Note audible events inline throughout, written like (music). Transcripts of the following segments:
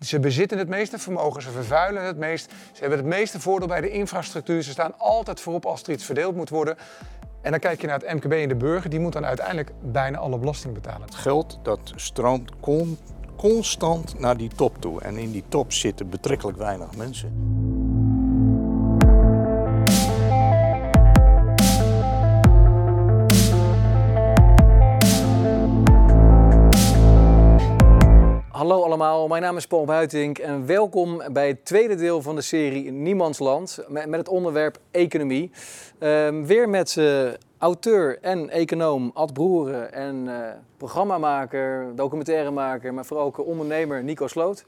Ze bezitten het meeste vermogen, ze vervuilen het meest. Ze hebben het meeste voordeel bij de infrastructuur. Ze staan altijd voorop als er iets verdeeld moet worden. En dan kijk je naar het MKB en de burger, die moet dan uiteindelijk bijna alle belasting betalen. Het geld dat stroomt con constant naar die top toe. En in die top zitten betrekkelijk weinig mensen. Hallo allemaal, mijn naam is Paul Buitink en welkom bij het tweede deel van de serie Niemandsland met, het onderwerp economie. Ehm, weer met uh, auteur en econoom Ad Broeren en uh, programmamaker, documentairemaker, maar vooral ook ondernemer Nico Sloot.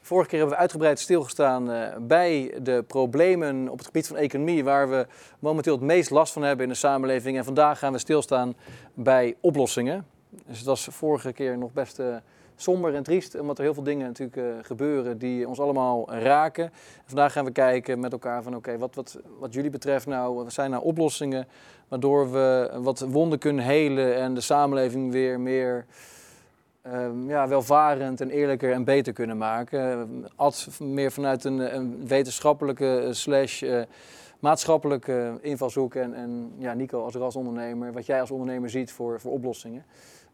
Vorige keer hebben we uitgebreid stilgestaan uh, bij de problemen op het gebied van economie, waar we momenteel het meest last van hebben in de samenleving. En vandaag gaan we stilstaan bij oplossingen. Dus het was vorige keer nog best somber en triest, omdat er heel veel dingen natuurlijk uh, gebeuren die ons allemaal raken. vandaag gaan we kijken met elkaar van oké, wat, wat, wat jullie betreft nou, wat zijn nou oplossingen waardoor we wat wonden kunnen helen en de samenleving weer meer uh, ja, welvarend en eerlijker en beter kunnen maken. Ad meer vanuit een, een wetenschappelijke eh, slash uh, maatschappelijke invalshoek en, en ja, Nico als rasondernemer, wat jij als ondernemer ziet voor, voor oplossingen.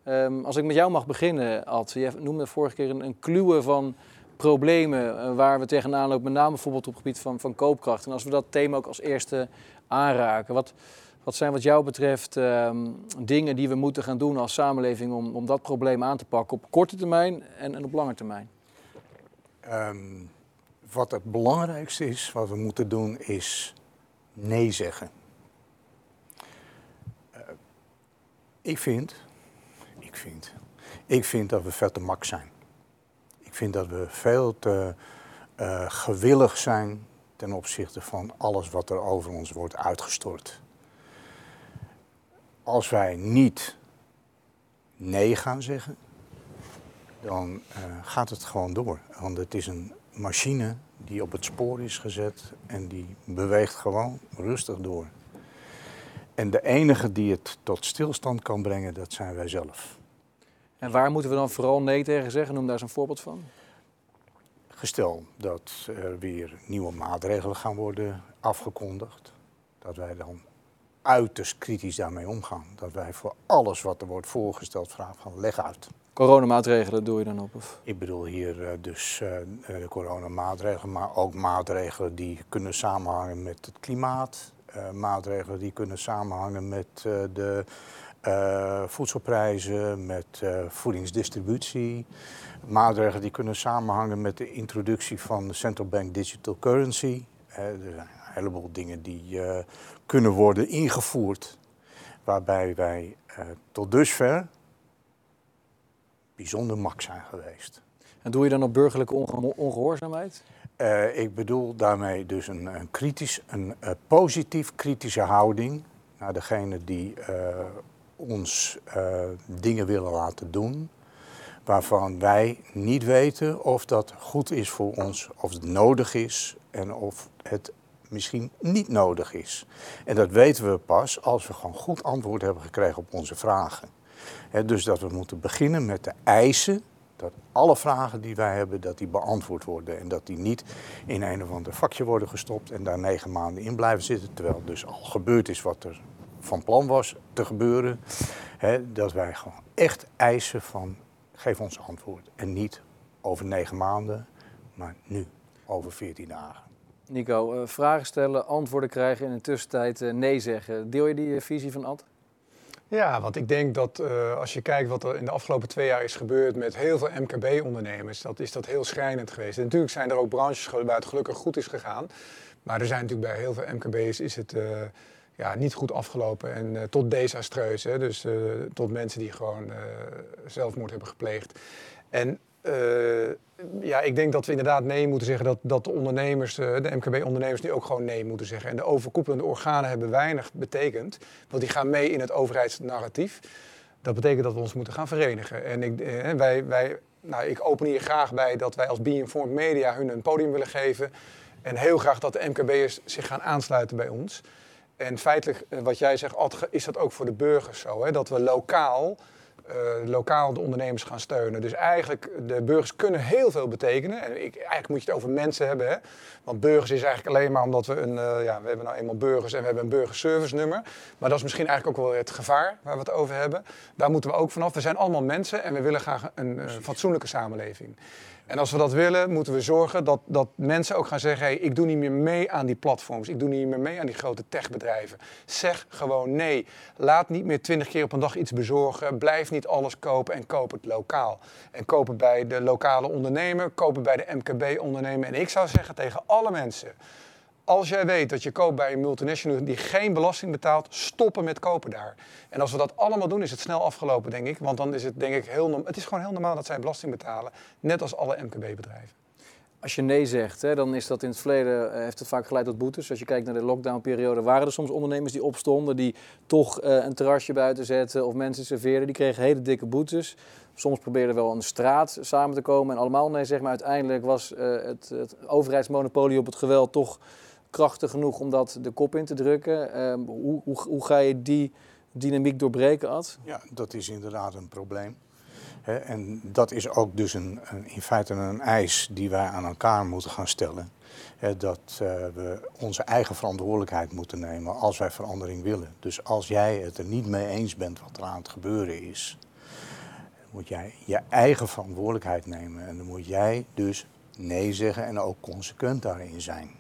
Um, als ik met jou mag beginnen, Ad. Je noemde vorige keer een, een kluwe van problemen uh, waar we tegenaan lopen. Met name bijvoorbeeld op het gebied van, van koopkracht. En als we dat thema ook als eerste aanraken. Wat, wat zijn wat jou betreft um, dingen die we moeten gaan doen als samenleving om, om dat probleem aan te pakken op korte termijn en, en op lange termijn? Um, wat het belangrijkste is wat we moeten doen is nee zeggen. Uh, ik vind ik vind. Ik vind dat we veel te mak zijn. Ik vind dat we veel te uh, gewillig zijn ten opzichte van alles wat er over ons wordt uitgestort. Als wij niet nee gaan zeggen, dan uh, gaat het gewoon door. Want het is een machine die op het spoor is gezet en die beweegt gewoon rustig door. En de enige die het tot stilstand kan brengen, dat zijn wij zelf. En waar moeten we dan vooral nee tegen zeggen? Noem daar eens een voorbeeld van. Gestel dat er weer nieuwe maatregelen gaan worden afgekondigd, dat wij dan uiterst kritisch daarmee omgaan. Dat wij voor alles wat er wordt voorgesteld vragen van leg uit. Coronamaatregelen doe je dan op? Of? Ik bedoel hier uh, dus de coronamaatregelen, maar ook maatregelen die kunnen samenhangen met het klimaat. Maatregelen die kunnen samenhangen met de voedselprijzen, met voedingsdistributie. Maatregelen die kunnen samenhangen met de introductie van de central bank digital currency. Er zijn een heleboel dingen die kunnen worden ingevoerd, waarbij wij tot dusver bijzonder mak zijn geweest. En doe je dan op burgerlijke onge ongehoorzaamheid? ik bedoel daarmee dus een, een kritisch, een, positief kritische houding naar degene die ons uh, dingen willen laten doen waarvan wij niet weten of dat goed is voor ons, of het nodig is en of het misschien niet nodig is. En dat weten we pas als we gewoon goed antwoord hebben gekregen op onze vragen. Dus dat we moeten beginnen met de eisen dat alle vragen die wij hebben, dat die beantwoord worden. En dat die niet in een of ander vakje worden gestopt en daar negen maanden in blijven zitten. Terwijl dus al gebeurd is wat er van plan was te gebeuren. Dat wij gewoon echt eisen van geef ons antwoord. En niet over negen maanden, maar nu, over veertien dagen. Nico, uh, vragen stellen, antwoorden krijgen en in de tussentijd uh, nee zeggen. Deel je die uh, visie van Ad? Ja, want ik denk dat als je kijkt wat er in de afgelopen twee jaar is gebeurd met heel veel MKB-ondernemers, dat is dat heel schrijnend geweest. En natuurlijk zijn er ook branches waar het gelukkig goed is gegaan. Maar er zijn natuurlijk bij heel veel MKB's is het ja, niet goed afgelopen en uh, tot desastreus. Hè? Dus tot mensen die gewoon zelfmoord hebben gepleegd. En ja, ik denk dat we inderdaad nee moeten zeggen dat, dat de ondernemers, de MKB-ondernemers nu ook gewoon nee moeten zeggen. En de overkoepelende organen hebben weinig betekend, want die gaan mee in het overheidsnarratief. Dat betekent dat we ons moeten gaan verenigen. En ik, wij, wij, nou, ik open hier graag bij dat wij als Be Informed Media hun een podium willen geven. En heel graag dat de MKB'ers zich gaan aansluiten bij ons. En feitelijk, eh, wat jij zegt, is dat ook voor de burgers zo. Hè? Dat we lokaal lokaal de ondernemers gaan steunen. Dus eigenlijk, de burgers kunnen heel veel betekenen. En ik, eigenlijk moet je het over mensen hebben. Hè? Want burgers is eigenlijk alleen maar omdat we een, uh, ja, we hebben nou eenmaal burgers en we hebben een burgerservice nummer. Maar dat is misschien eigenlijk ook wel het gevaar waar we het over hebben. Daar moeten we ook vanaf. We zijn allemaal mensen en we willen graag een uh, fatsoenlijke samenleving. En als we dat willen, moeten we zorgen dat, dat mensen ook gaan zeggen: hey, ik doe niet meer mee aan die platforms. Ik doe niet meer mee aan die grote techbedrijven. Zeg gewoon nee. Laat niet meer twintig keer op een dag iets bezorgen. Blijf niet alles kopen en koop het lokaal. En koop bij de lokale ondernemer, koop het bij de MKB-ondernemer. En ik zou zeggen tegen alle mensen. Als jij weet dat je koopt bij een multinational die geen belasting betaalt, stoppen met kopen daar. En als we dat allemaal doen, is het snel afgelopen, denk ik. Want dan is het denk ik heel Het is gewoon heel normaal dat zij belasting betalen, net als alle MKB-bedrijven. Als je nee zegt, hè, dan is dat in het verleden heeft het vaak geleid tot boetes. Als je kijkt naar de lockdownperiode, waren er soms ondernemers die opstonden, die toch uh, een terrasje buiten zetten of mensen serveerden. Die kregen hele dikke boetes. Soms probeerden wel een straat samen te komen en allemaal nee, zeg maar. Uiteindelijk was het, het overheidsmonopolie op het geweld toch krachtig genoeg om dat de kop in te drukken. Uh, hoe, hoe, hoe, ga je die dynamiek doorbreken, Ad? Ja, dat is inderdaad een probleem. En dat is ook dus een, een, in feite een eis die wij aan elkaar moeten gaan stellen. Dat uh, we onze eigen verantwoordelijkheid moeten nemen als wij verandering willen. Dus als jij het er niet mee eens bent wat er aan het gebeuren is, moet jij je eigen verantwoordelijkheid nemen. En dan moet jij dus nee zeggen en ook consequent daarin zijn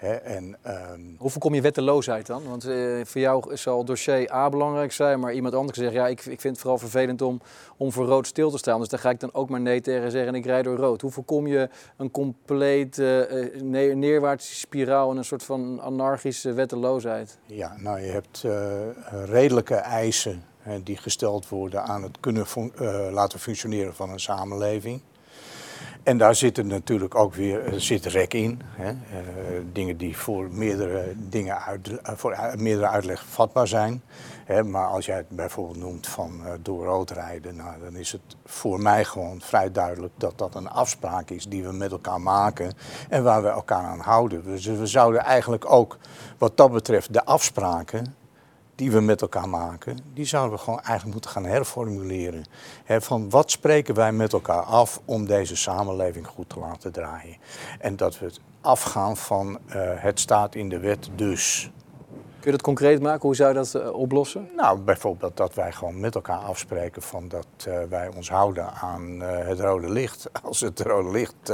en, um... Hoe voorkom je wetteloosheid dan? Want uh, voor jou zal dossier A belangrijk zijn, maar iemand anders zegt, ja, ik, ik vind het vooral vervelend om, om voor rood stil te staan. Dus daar ga ik dan ook maar nee tegen zeggen en ik rijd door rood. Hoe voorkom je een compleet uh, neer, neerwaartse spiraal en een soort van anarchische wetteloosheid? Ja, nou je hebt uh, redelijke eisen hè, die gesteld worden aan het kunnen fun laten functioneren van een samenleving. En daar zit natuurlijk ook weer zit rek in. Hè? Uh, dingen die voor meerdere, dingen uit, uh, voor meerdere uitleg vatbaar zijn. Hè? Maar als jij het bijvoorbeeld noemt van uh, door rood rijden, nou, dan is het voor mij gewoon vrij duidelijk dat dat een afspraak is die we met elkaar maken en waar we elkaar aan houden. Dus we zouden eigenlijk ook wat dat betreft de afspraken die we met elkaar maken, die zouden we gewoon eigenlijk moeten gaan herformuleren. van wat spreken wij met elkaar af om deze samenleving goed te laten draaien? En dat we het afgaan van uh, het staat in de wet dus. Kun je dat concreet maken? Hoe zou je dat uh, oplossen? Nou, bijvoorbeeld dat wij gewoon met elkaar afspreken van dat uh, wij ons houden aan uh, het rode licht. (laughs) Als het rode licht,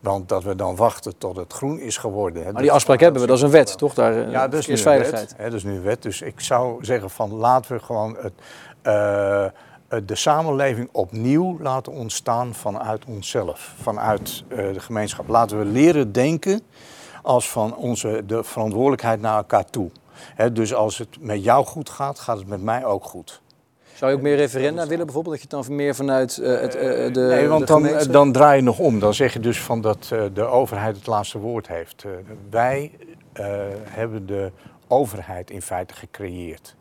want dat we dan wachten tot het groen is geworden. Maar die afspraak hebben we, dat is een wet, toch? Daar, ja, dat is nu veiligheid. Wet, hè, dat is nu een wet. Dus ik zou zeggen van laten we gewoon het, de samenleving opnieuw laten ontstaan vanuit onszelf, vanuit de gemeenschap. Laten we leren denken als van onze, de verantwoordelijkheid naar elkaar toe dus als het met jou goed gaat, gaat het met mij ook goed. Zou je ook meer referenda willen bijvoorbeeld? Dat je het dan meer vanuit uh, het, uh, de Nee, want de dan, dan draai je nog om. Dan zeg je dus van dat uh, de overheid het laatste woord heeft. wij hebben de overheid in feite gecreëerd.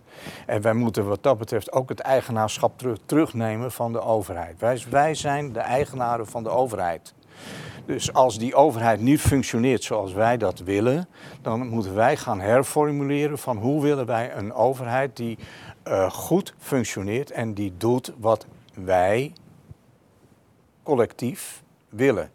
En wij moeten wat dat betreft ook het eigenaarschap terug, terugnemen van de overheid. Wij, wij zijn de eigenaren van de overheid. Dus als die overheid niet functioneert zoals wij dat willen, dan moeten wij gaan herformuleren van hoe willen wij een overheid die uh, goed functioneert en die doet wat wij collectief willen.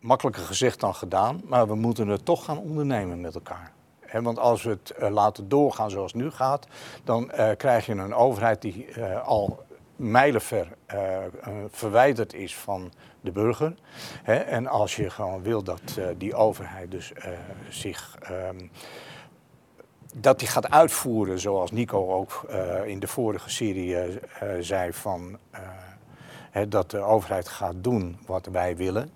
Makkelijker gezegd dan gedaan, maar we moeten het toch gaan ondernemen met elkaar. Want als we het uh, laten doorgaan zoals het nu gaat, dan uh, krijg je een overheid die al mijlenver verwijderd is van de burger. Hè? En als je gewoon wil dat uh, die overheid dus zich. Um, dat die gaat uitvoeren zoals Nico ook in de vorige serie zei van hè, dat de overheid gaat doen wat wij willen.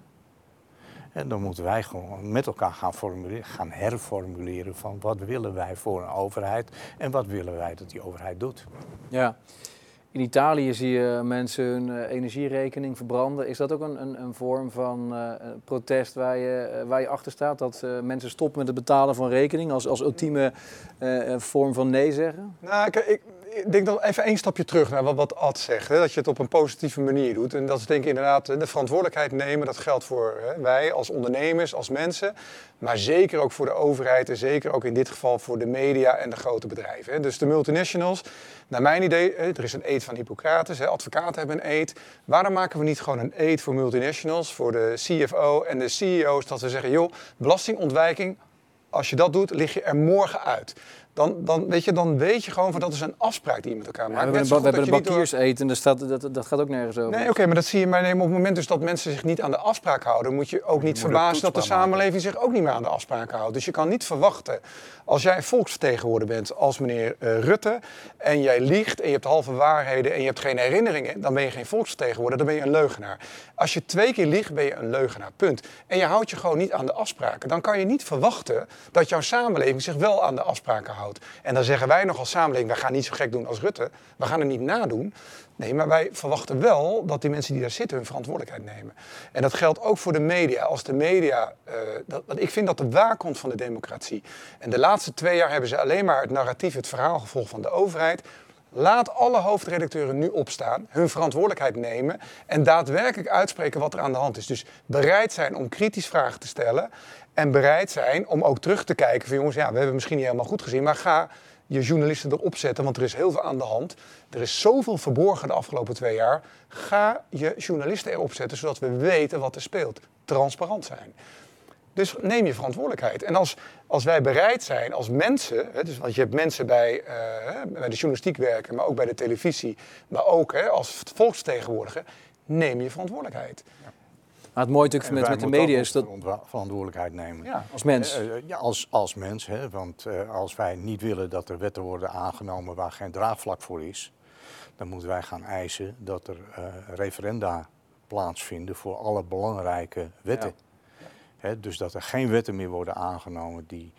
En dan moeten wij gewoon met elkaar gaan, formuleren, gaan herformuleren van wat willen wij voor een overheid en wat willen wij dat die overheid doet. Ja. In Italië zie je mensen hun uh, energierekening verbranden. Is dat ook een, een, een vorm van uh, protest waar je, uh, waar je achter staat? Dat mensen stoppen met het betalen van rekening als, als ultieme vorm van nee zeggen? Nou, ik, ik denk dan even één stapje terug naar wat, Ad zegt. Hè, dat je het op een positieve manier doet. En dat is denk ik inderdaad de verantwoordelijkheid nemen. Dat geldt voor hè, wij als ondernemers, als mensen. Maar zeker ook voor de overheid en zeker ook in dit geval voor de media en de grote bedrijven. Hè. Dus de multinationals, naar mijn idee, hè, er is een eet van Hippocrates. Advocaten hebben een eet. Waarom maken we niet gewoon een eet voor multinationals, voor de CFO en de CEO's? Dat we zeggen, joh, belastingontwijking, als je dat doet, lig je er morgen uit. Dan, dan, weet je, dan weet je gewoon van dat is een afspraak die je met elkaar Ja, maakt. we Net hebben, we hebben je door- bankiers eten, dus dat, dat, dat gaat ook nergens over. Nee, oké, maar dat zie je maar op het moment dus dat mensen zich niet aan de afspraak houden, moet je ook niet het verbazen dat de maken. samenleving zich ook niet meer aan de afspraken houdt. Dus je kan niet verwachten, als jij volksvertegenwoordiger bent als meneer eh, Rutte en jij liegt en je hebt halve waarheden en je hebt geen herinneringen, dan ben je geen volksvertegenwoordiger, dan ben je een leugenaar. Als je twee keer liegt, ben je een leugenaar, punt. En je houdt je gewoon niet aan de afspraken. Dan kan je niet verwachten dat jouw samenleving zich wel aan de afspraken houdt. En dan zeggen wij nog als samenleving, wij gaan niet zo gek doen als Rutte, we gaan het niet nadoen. Nee, maar wij verwachten wel dat die mensen die daar zitten hun verantwoordelijkheid nemen. En dat geldt ook voor de media. Als de media, dat, dat- ik vind dat de waakhond van de democratie. En de laatste twee jaar hebben ze alleen maar het narratief, het verhaal gevolgd van de overheid. Laat alle hoofdredacteuren nu opstaan, hun verantwoordelijkheid nemen en daadwerkelijk uitspreken wat er aan de hand is. Dus bereid zijn om kritisch vragen te stellen en bereid zijn om ook terug te kijken van jongens, ja, we hebben misschien niet helemaal goed gezien, maar ga je journalisten erop zetten, want er is heel veel aan de hand. Er is zoveel verborgen de afgelopen twee jaar. Ga je journalisten erop zetten, zodat we weten wat er speelt. Transparant zijn. Dus neem je verantwoordelijkheid. En als, als wij bereid zijn als mensen, hè, dus, want je hebt mensen bij, eh, bij de journalistiek werken, maar ook bij de televisie, maar ook hè, als volksvertegenwoordiger, neem je verantwoordelijkheid. Maar het mooie natuurlijk met, met de media is dat verantwoordelijkheid nemen. Ja. als mens. Eh, eh, ja, als, als mens, hè, want eh, als wij niet willen dat er wetten worden aangenomen waar geen draagvlak voor is, dan moeten wij gaan eisen dat er eh, referenda plaatsvinden voor alle belangrijke wetten. Hè, dus dat er geen wetten meer worden aangenomen die,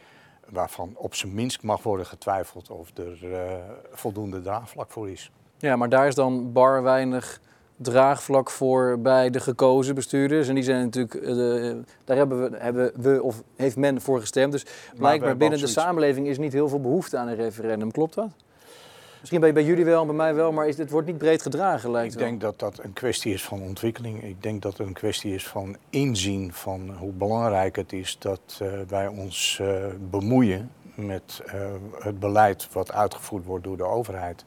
waarvan op zijn minst mag worden getwijfeld of er eh, voldoende draagvlak voor is. Ja, maar daar is dan bar weinig draagvlak voor bij de gekozen bestuurders. En die zijn natuurlijk, eh, daar hebben we, hebben we of heeft men voor gestemd. Dus blijkbaar binnen de samenleving is niet heel veel behoefte aan een referendum. Klopt dat? Misschien bij, bij jullie wel en bij mij wel, maar is, het wordt niet breed gedragen lijkt Ik wel. denk dat dat een kwestie is van ontwikkeling. Ik denk dat het een kwestie is van inzien van hoe belangrijk het is dat eh, wij ons eh, bemoeien met eh, het beleid wat uitgevoerd wordt door de overheid.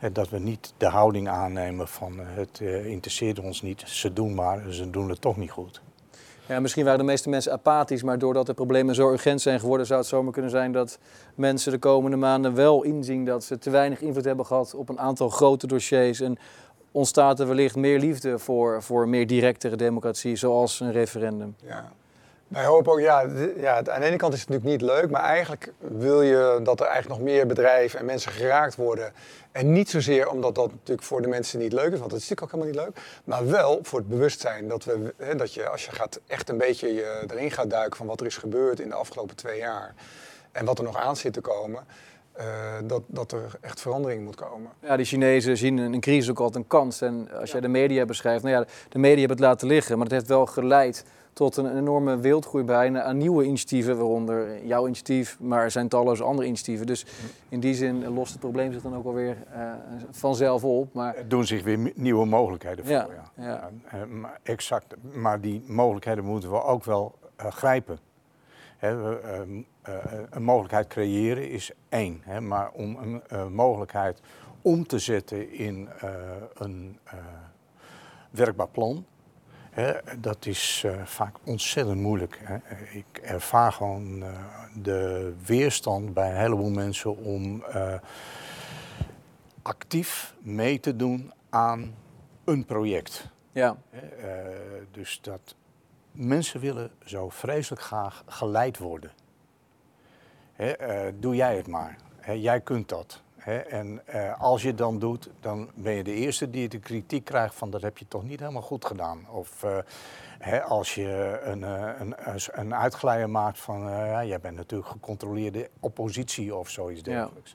En dat we niet de houding aannemen van eh, het eh, interesseert ons niet, ze doen maar, ze doen het toch niet goed. Ja, misschien waren de meeste mensen apathisch, maar doordat de problemen zo urgent zijn geworden, zou het zomaar kunnen zijn dat mensen de komende maanden wel inzien dat ze te weinig invloed hebben gehad op een aantal grote dossiers. En ontstaat er wellicht meer liefde voor, voor meer directere democratie, zoals een referendum. Ja. Wij hopen ook, ja, ja, aan de ene kant is het natuurlijk niet leuk, maar eigenlijk wil je dat er eigenlijk nog meer bedrijven en mensen geraakt worden. En niet zozeer omdat dat natuurlijk voor de mensen niet leuk is, want dat is natuurlijk ook helemaal niet leuk. Maar wel voor het bewustzijn dat, we, hè, dat je als je gaat echt een beetje je erin gaat duiken van wat er is gebeurd in de afgelopen twee jaar. En wat er nog aan zit te komen, eh, dat, dat er echt verandering moet komen. Ja, die Chinezen zien een, een crisis ook altijd een kans. En als jij de media beschrijft, nou ja, de media hebben het laten liggen, maar het heeft wel geleid tot een enorme wildgroei bijna aan nieuwe initiatieven, waaronder jouw initiatief, maar er zijn talloze andere initiatieven. Dus in die zin lost het probleem zich dan ook alweer eh vanzelf op. Maar Er doen zich weer nieuwe mogelijkheden voor. Ja, Ja, ja. Eh, maar exact. Maar die mogelijkheden moeten we ook wel eh, grijpen. We, ehm, eh, een mogelijkheid creëren is één. Hè, maar om een mogelijkheid om te zetten in een werkbaar plan, dat is eh, vaak ontzettend moeilijk. Hè. Ik ervaar gewoon eh, de weerstand bij een heleboel mensen om eh, actief mee te doen aan een project. ja, Hè, dus dat mensen willen zo vreselijk graag geleid worden. Hè, doe jij het maar. Hè, jij kunt dat. En eh, als je het dan doet, dan ben je de eerste die de kritiek krijgt van dat heb je toch niet helemaal goed gedaan. Of eh, als je een, eh, een, een maakt van ja, jij bent natuurlijk gecontroleerde oppositie of zoiets Ja. dergelijks.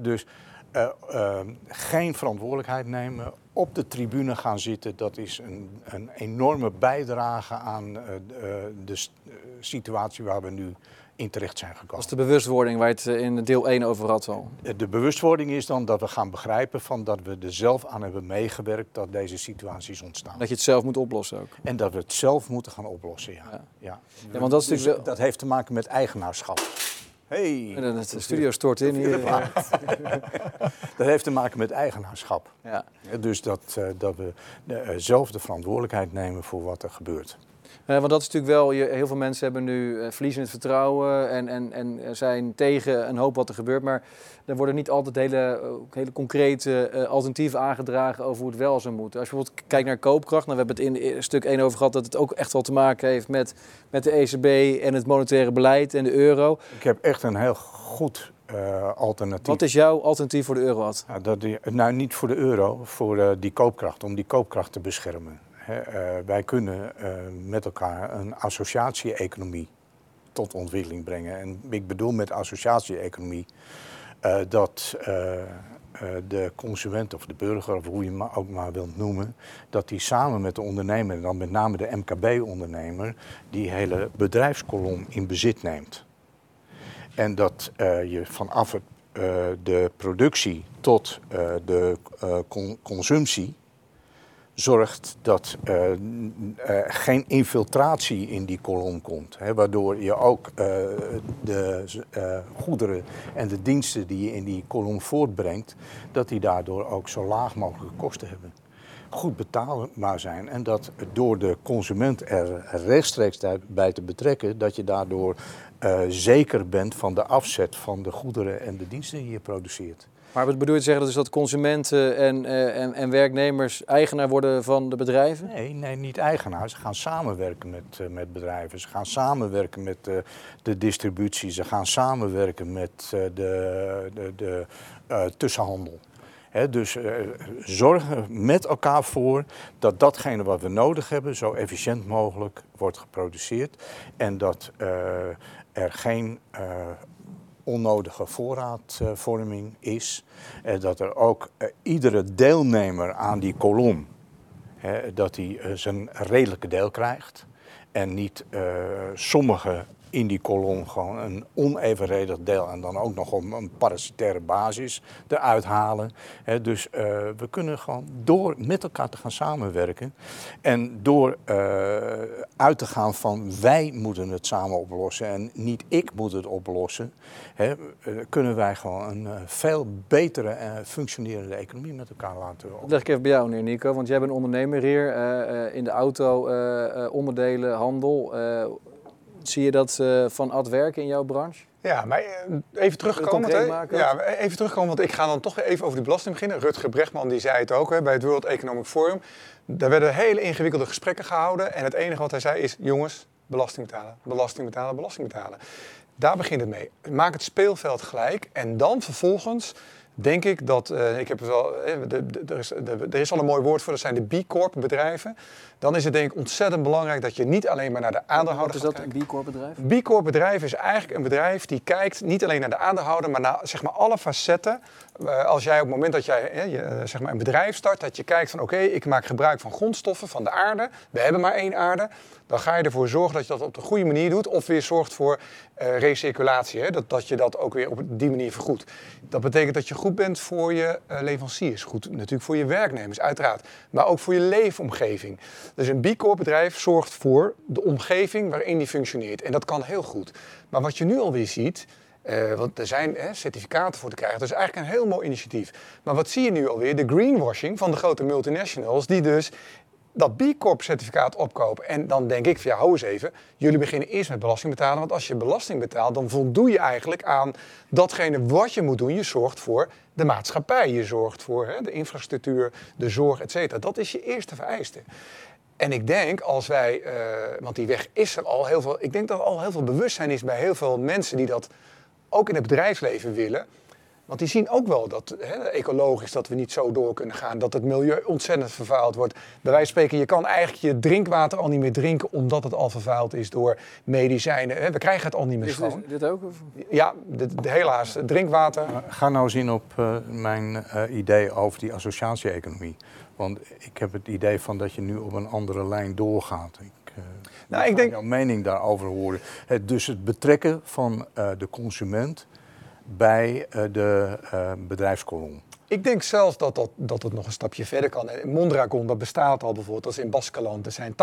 Dus eh, eh, geen verantwoordelijkheid nemen, op de tribune gaan zitten, dat is een, een enorme bijdrage aan de, situatie waar we nu in terecht zijn Dat gekomen. is de bewustwording waar je het eh, in deel 1 over had al. De bewustwording is dan dat we gaan begrijpen van dat we er zelf aan hebben meegewerkt dat deze situaties ontstaan. Dat je het zelf moet oplossen ook. En dat we het zelf moeten gaan oplossen, ja. Ja. ja. Ja, want dat is Dus natuurlijk dat heeft te maken met eigenaarschap. Hey, En dan De studio stort in hier. Ja. (laughs) dat heeft te maken met eigenaarschap. Ja. Dus dat, eh, dat we eh, zelf de verantwoordelijkheid nemen voor wat er gebeurt. Eh, want dat is natuurlijk wel, je, heel veel mensen hebben nu eh, verliezen het vertrouwen en, en, en zijn tegen een hoop wat er gebeurt. Maar er worden niet altijd hele, eh, hele concrete alternatieven aangedragen over hoe het wel zou moeten. Als je bijvoorbeeld kijkt naar koopkracht, nou, we hebben het in stuk 1 over gehad dat het ook echt wel te maken heeft met, met de ECB en het monetaire beleid en de euro. Ik heb echt een heel goed alternatief. Wat is jouw alternatief voor de euro? Ja, dat die, nou, niet voor de euro, voor die koopkracht, om die koopkracht te beschermen. Eh, wij kunnen eh, met elkaar een associatie-economie tot ontwikkeling brengen. En ik bedoel met associatie-economie eh, dat de consument of de burger, of hoe je hem ook maar wilt noemen, dat die samen met de ondernemer, en dan met name de MKB-ondernemer, die hele bedrijfskolom in bezit neemt. En dat je vanaf de productie tot de con- consumptie zorgt dat eh, n- eh, geen infiltratie in die kolom komt. Hè, waardoor je ook eh, de eh, goederen en de diensten die je in die kolom voortbrengt, dat die daardoor ook zo laag mogelijke kosten hebben. Goed betaalbaar zijn en dat door de consument er rechtstreeks bij te betrekken, dat je daardoor eh, zeker bent van de afzet van de goederen en de diensten die je produceert. Maar wat bedoel je te zeggen dus dat consumenten en, eh, en, en werknemers eigenaar worden van de bedrijven? Nee, nee, niet eigenaar. Ze gaan samenwerken met, eh, met bedrijven. Ze gaan samenwerken met eh, de distributie. Ze gaan samenwerken met de, de, de tussenhandel. Hè, dus zorgen met elkaar voor dat datgene wat we nodig hebben zo efficiënt mogelijk wordt geproduceerd. En dat er geen onnodige voorraadvorming is. En dat er ook eh, iedere deelnemer aan die kolom, dat hij eh, zijn redelijke deel krijgt. En niet eh sommigen in die kolom gewoon een onevenredig deel en dan ook nog op een parasitaire basis eruit halen. Dus eh, we kunnen gewoon door met elkaar te gaan samenwerken en door eh, uit te gaan van wij moeten het samen oplossen en niet ik moet het oplossen, eh, kunnen wij gewoon een veel betere en functionerende economie met elkaar laten Dat leg ik even bij jou neer, Nico. Want jij bent ondernemer hier in de auto, onderdelen, handel. Zie je dat eh, van ad werken in jouw branche? Ja, maar eh, even terugkomen. Ja, even terugkomen, want ik ga dan toch even over die belasting beginnen. Rutger Brechtman die zei het ook hè, bij het World Economic Forum. Daar werden hele ingewikkelde gesprekken gehouden. En het enige wat hij zei is, jongens, belasting betalen, belasting betalen, belasting betalen. Daar begint het mee. Maak het speelveld gelijk en dan vervolgens denk ik dat, eh, ik heb wel, de, de- er, is, de- er is al een mooi woord voor, dat zijn de B Corp bedrijven. Dan is het denk ik ontzettend belangrijk dat je niet alleen maar naar de Wat aandeelhouder is gaat dat, kijken. een B Corp bedrijf? Een B Corp bedrijf is eigenlijk een bedrijf die kijkt niet alleen naar de aandeelhouder, maar naar zeg maar, alle facetten. Eh, als jij op het moment dat jij hè, je, eh, zeg maar een bedrijf start, dat je kijkt van oké, ik maak gebruik van grondstoffen van de aarde. We hebben maar één aarde. Dan ga je ervoor zorgen dat je dat op de goede manier doet. Of weer zorgt voor eh, recirculatie. Hè? Dat, dat je dat ook weer op die manier vergoedt. Dat betekent dat je goed bent voor je eh, leveranciers. Goed natuurlijk voor je werknemers, uiteraard. Maar ook voor je leefomgeving. Dus een B Corp bedrijf zorgt voor de omgeving waarin die functioneert. En dat kan heel goed. Maar wat je nu alweer ziet. eh, want er zijn certificaten voor te krijgen. Dat is eigenlijk een heel mooi initiatief. Maar wat zie je nu alweer? De greenwashing van de grote multinationals. Die dus dat B Corp certificaat opkopen. En dan denk ik van ja, hou eens even. Jullie beginnen eerst met belasting betalen. Want als je belasting betaalt, dan voldoe je eigenlijk aan datgene wat je moet doen. Je zorgt voor de maatschappij. Je zorgt voor hè, de infrastructuur, de zorg, et cetera. Dat is je eerste vereiste. En ik denk als wij, eh, want die weg is er al heel veel. Ik denk dat er al heel veel bewustzijn is bij heel veel mensen die dat ook in het bedrijfsleven willen. Want die zien ook wel dat hè, ecologisch dat we niet zo door kunnen gaan. Dat het milieu ontzettend vervuild wordt. Bij wijze van spreken, je kan eigenlijk je drinkwater al niet meer drinken omdat het al vervuild is door medicijnen. Hè. We krijgen het al niet meer Is schoon. dit, dit ook? Of? Ja, de- helaas. Drinkwater. Ga nou eens in op eh, mijn eh, idee over die associatie-economie. Want ik heb het idee van dat je nu op een andere lijn doorgaat. Ik uh, nou, ik denk... jouw mening daarover horen. Het, dus het betrekken van uh, de consument bij uh, de bedrijfskolom. Ik denk zelfs dat, dat, dat het nog een stapje verder kan. Mondragon, dat bestaat al bijvoorbeeld, dat is in Baskeland. Er zijn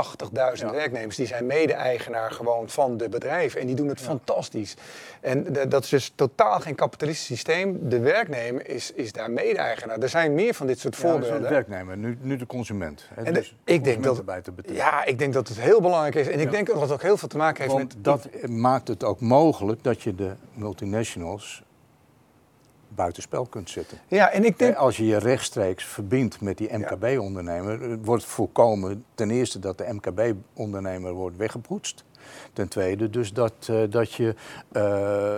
80.000 werknemers, die zijn mede-eigenaar gewoon van de bedrijven. En die doen het fantastisch. En de, dat is dus totaal geen kapitalistisch systeem. De werknemer is, is daar mede-eigenaar. Er zijn meer van dit soort voorbeelden. de werknemer, nu, nu de consument. Hè, en dus ik denk dat, te ja, ik denk dat het heel belangrijk is. En ik denk dat het ook heel veel te maken heeft Want met... dat maakt het ook mogelijk dat je de multinationals buitenspel kunt zetten. Ja, en ik denk... Als je je rechtstreeks verbindt met die MKB-ondernemer, wordt voorkomen ten eerste dat de MKB-ondernemer wordt weggepoetst. Ten tweede dus dat, uh, dat je uh,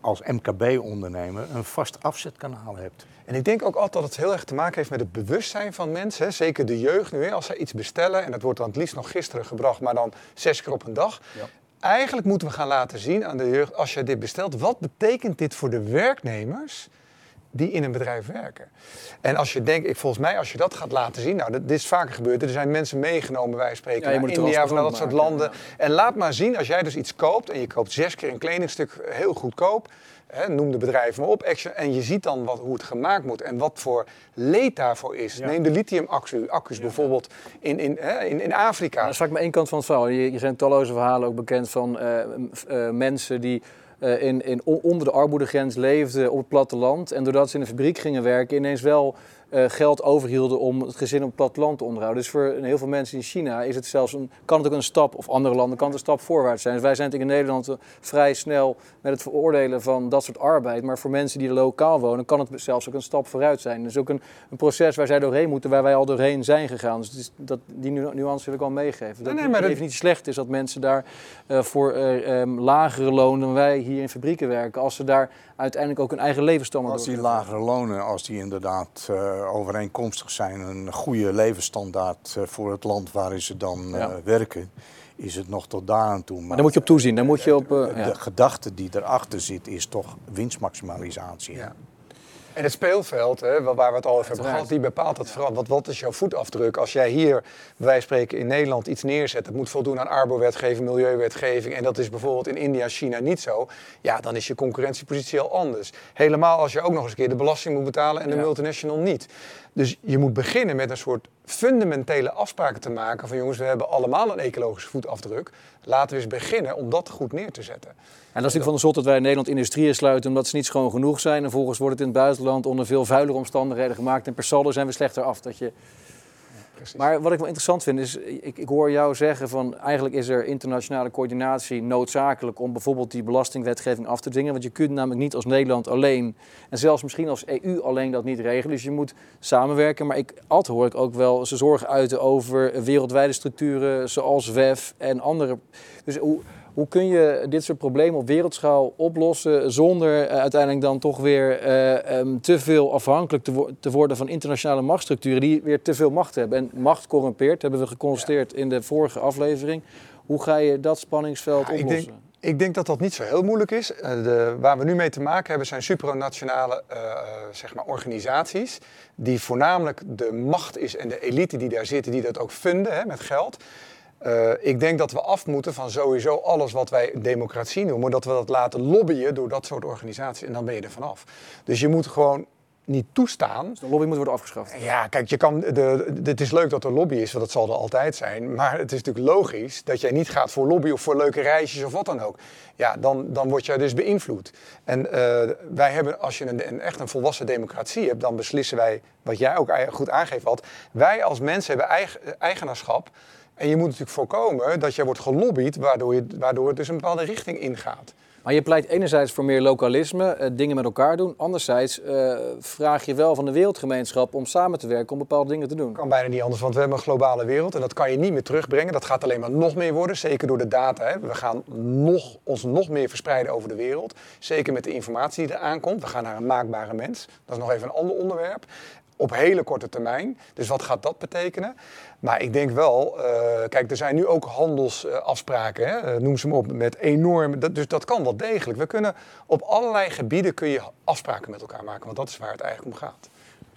als MKB-ondernemer een vast afzetkanaal hebt. En ik denk ook altijd dat het heel erg te maken heeft met het bewustzijn van mensen. Hè. Zeker de jeugd nu, hè, als zij iets bestellen, en dat wordt dan het liefst nog gisteren gebracht, maar dan zes keer op een dag. Ja. Eigenlijk moeten we gaan laten zien aan de jeugd, als je dit bestelt, wat betekent dit voor de werknemers die in een bedrijf werken? En als je denkt, ik, volgens mij, als je dat gaat laten zien, nou, dit is vaker gebeurd. Er zijn mensen meegenomen, wij spreken, ja, naar India of naar dat soort landen. En laat maar zien, als jij dus iets koopt en je koopt zes keer een kledingstuk heel goedkoop, Hè, noem de bedrijven maar op, Action, en je ziet dan wat, hoe het gemaakt moet en wat voor leed daarvoor is. Neem de lithium-accu's bijvoorbeeld in, in, hè, in, in Afrika. dat is vaak maar één kant van het verhaal. Er zijn talloze verhalen ook bekend van uh, uh, mensen die uh, in, in, onder de armoedegrens leefden op het platteland. En doordat ze in een fabriek gingen werken, ineens wel uh, geld overhielden om het gezin op het platteland te onderhouden. Dus voor heel veel mensen in China is het zelfs een, kan het ook een stap, of andere landen kan het een stap voorwaarts zijn. Dus wij zijn in Nederland uh, vrij snel met het veroordelen van dat soort arbeid. Maar voor mensen die er lokaal wonen, kan het zelfs ook een stap vooruit zijn. Dus ook een, een proces waar zij doorheen moeten, waar wij al doorheen zijn gegaan. Dus is, dat, die nuance wil ik al meegeven. Dat nee, nee, het even niet slecht is dat mensen daar uh, voor um, lagere lonen dan wij hier in fabrieken werken. Als ze daar uiteindelijk ook hun eigen levensstandaard Als die lagere lonen, als die inderdaad uh, overeenkomstig zijn, een goede levensstandaard uh, voor het land waarin ze dan uh, ja. werken, is het nog tot daar aan toe. Maar, maar daar moet je op toezien. Daar moet je op, de, ja. de gedachte die erachter zit, is toch winstmaximalisatie. Ja. En het speelveld, hè, waar we het al over hebben gehad, die bepaalt het vooral. Wat, wat is jouw voetafdruk? Als jij hier, wij spreken in Nederland, iets neerzet, dat moet voldoen aan arbowetgeving, milieuwetgeving, en dat is bijvoorbeeld in India, China niet zo, ja, dan is je concurrentiepositie al anders. Helemaal als je ook nog eens een keer de belasting moet betalen en de multinational niet. Dus je moet beginnen met een soort fundamentele afspraken te maken van jongens, we hebben allemaal een ecologische voetafdruk. Laten we eens beginnen om dat goed neer te zetten. En dat is natuurlijk van de zot dat wij in Nederland industrieën sluiten omdat ze niet schoon genoeg zijn. En vervolgens wordt het in het buitenland onder veel vuilere omstandigheden gemaakt. En per saldo zijn we slechter af. Dat je... Maar wat ik wel interessant vind is, ik, ik, hoor jou zeggen van eigenlijk is er internationale coördinatie noodzakelijk om bijvoorbeeld die belastingwetgeving af te dwingen. Want je kunt namelijk niet als Nederland alleen en zelfs misschien als EU alleen dat niet regelen. Dus je moet samenwerken. Maar ik, altijd hoor ik ook wel ze zorgen uiten over wereldwijde structuren zoals WEF en andere. Dus hoe, hoe kun je dit soort problemen op wereldschaal oplossen zonder uh, uiteindelijk dan toch weer uh, um, te veel afhankelijk te, wo te, worden van internationale machtsstructuren die weer te veel macht hebben. En macht corrumpeert, hebben we geconstateerd ja. in de vorige aflevering. Hoe ga je dat spanningsveld ja, oplossen? Ik denk, ik denk, dat dat niet zo heel moeilijk is. Uh, de, waar we nu mee te maken hebben zijn supranationale zeg maar organisaties. Die voornamelijk de macht is en de elite die daar zitten, die dat ook vinden hè, met geld. Uh, ik denk dat we af moeten van sowieso alles wat wij democratie noemen, dat we dat laten lobbyen door dat soort organisaties en dan ben je er vanaf. Dus je moet gewoon niet toestaan. Dus de lobby moet worden afgeschaft. Ja, kijk, je kan de, het is leuk dat er lobby is, want dat zal er altijd zijn. Maar het is natuurlijk logisch dat jij niet gaat voor lobby of voor leuke reisjes of wat dan ook. Ja, dan, dan word jij dus beïnvloed. En uh, wij hebben, als je een, een, echt een volwassen democratie hebt, dan beslissen wij, wat jij ook goed aangeeft had, wij als mensen hebben eigen, eigenaarschap en je moet natuurlijk voorkomen dat je wordt gelobbyd, waardoor, je, waardoor het dus een bepaalde richting ingaat. Maar je pleit enerzijds voor meer lokalisme, uh, dingen met elkaar doen. Anderzijds uh, vraag je wel van de wereldgemeenschap om samen te werken om bepaalde dingen te doen. Kan bijna niet anders, want we hebben een globale wereld en dat kan je niet meer terugbrengen. Dat gaat alleen maar nog meer worden, zeker door de data. Hè. We gaan nog, ons nog meer verspreiden over de wereld. Zeker met de informatie die er aankomt. We gaan naar een maakbare mens. Dat is nog even een ander onderwerp op hele korte termijn. Dus wat gaat dat betekenen? Maar ik denk wel, uh, kijk, er zijn nu ook handelsafspraken, hè? Eh, noem ze maar op, met enorm. Dat, dus dat kan wel degelijk. We kunnen op allerlei gebieden kun je afspraken met elkaar maken, want dat is waar het eigenlijk om gaat.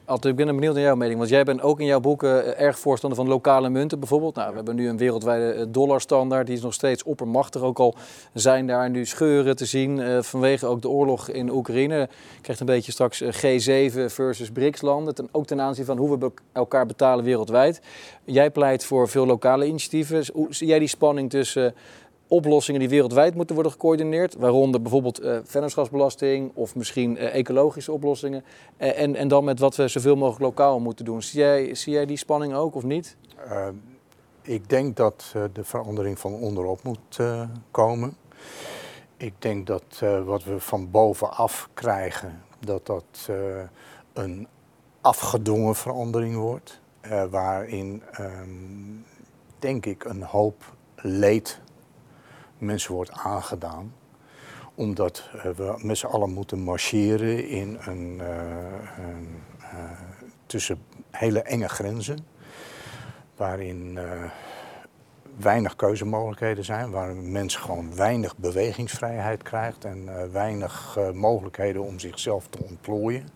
Altijd, ik ben benieuwd naar jouw mening. Want jij bent ook in jouw boeken erg voorstander van lokale munten bijvoorbeeld. Nou, we hebben nu een wereldwijde dollarstandaard. Die is nog steeds oppermachtig. Ook al zijn daar nu scheuren te zien uh, vanwege ook de oorlog in Oekraïne. Je krijgt een beetje straks G7 versus BRICS-landen. Ook ten aanzien van hoe we elkaar betalen wereldwijd. Jij pleit voor veel lokale initiatieven. Hoe zie jij die spanning tussen oplossingen die wereldwijd moeten worden gecoördineerd, waaronder bijvoorbeeld uh, vennootschapsbelasting of misschien uh, ecologische oplossingen. Uh, en, en dan met wat we zoveel mogelijk lokaal moeten doen. Zie jij, zie jij die spanning ook of niet? ik denk dat de verandering van onderop moet komen. Ik denk dat wat we van bovenaf krijgen, dat dat een afgedwongen verandering wordt. waarin, um, denk ik, een hoop leed mensen wordt aangedaan. Omdat eh, we met z'n allen moeten marcheren in een, een uh, tussen hele enge grenzen. Waarin weinig keuzemogelijkheden zijn, waar mensen gewoon weinig bewegingsvrijheid krijgt en weinig mogelijkheden om zichzelf te ontplooien.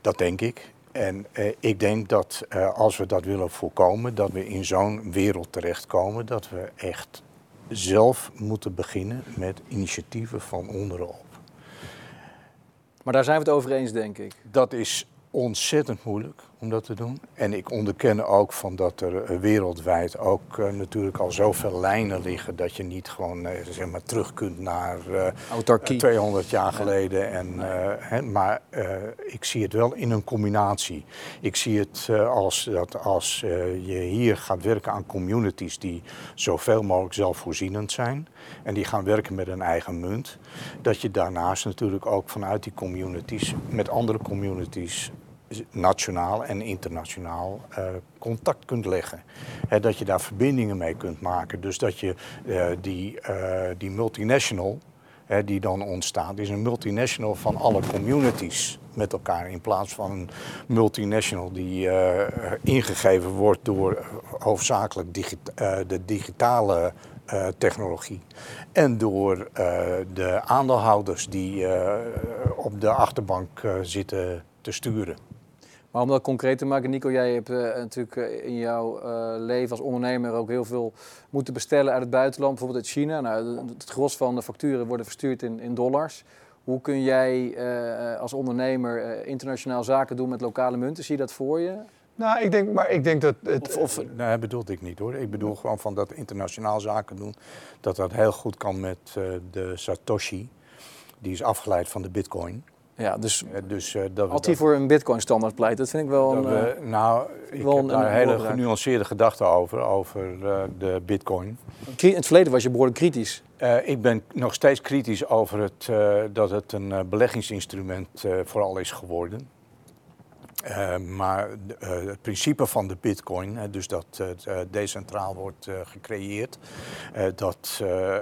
Dat denk ik. En eh, ik denk dat eh, als we dat willen voorkomen, dat we in zo'n wereld terechtkomen, dat we echt zelf moeten beginnen met initiatieven van onderop. Maar daar zijn we het over eens, denk ik. Dat is ontzettend moeilijk om dat te doen. En ik onderken ook van dat er eh, wereldwijd ook uh, natuurlijk al zoveel lijnen liggen dat je niet gewoon uh, zeg maar terug kunt naar uh, 200 jaar geleden. En, nee. hè, maar ik zie het wel in een combinatie. Ik zie het als dat als je hier gaat werken aan communities die zoveel mogelijk zelfvoorzienend zijn en die gaan werken met een eigen munt, dat je daarnaast natuurlijk ook vanuit die communities met andere communities nationaal en internationaal uh, contact kunt leggen. dat je daar verbindingen mee kunt maken. Dus dat je uh, die, uh, die multinational die dan ontstaat, is een multinational van alle communities met elkaar. In plaats van een multinational die ingegeven wordt door hoofdzakelijk de digitale technologie. En door de aandeelhouders die op de achterbank zitten te sturen. Maar om dat concreet te maken, Nico, jij hebt uh, natuurlijk uh, in jouw uh, leven als ondernemer ook heel veel moeten bestellen uit het buitenland, bijvoorbeeld uit China. Nou, het gros van de facturen worden verstuurd in, in dollars. Hoe kun jij als ondernemer internationaal zaken doen met lokale munten? Zie je dat voor je? Nou, ik denk, maar ik denk dat het... Of, of, nee, dat bedoelde ik niet hoor. Ik bedoel gewoon van dat internationaal zaken doen, dat dat heel goed kan met de Satoshi. Die is afgeleid van de bitcoin. Ja, dus, dus uh, dat had hij voor een bitcoin-standaard pleit, dat vind ik wel een... We, uh, nou, ik wel heb een, daar een hele genuanceerde gedachten over, over uh, de bitcoin. In het verleden was je behoorlijk kritisch. ik ben nog steeds kritisch over het, dat het een beleggingsinstrument vooral is geworden. Maar het principe van de bitcoin, dus dat het decentraal wordt gecreëerd, dat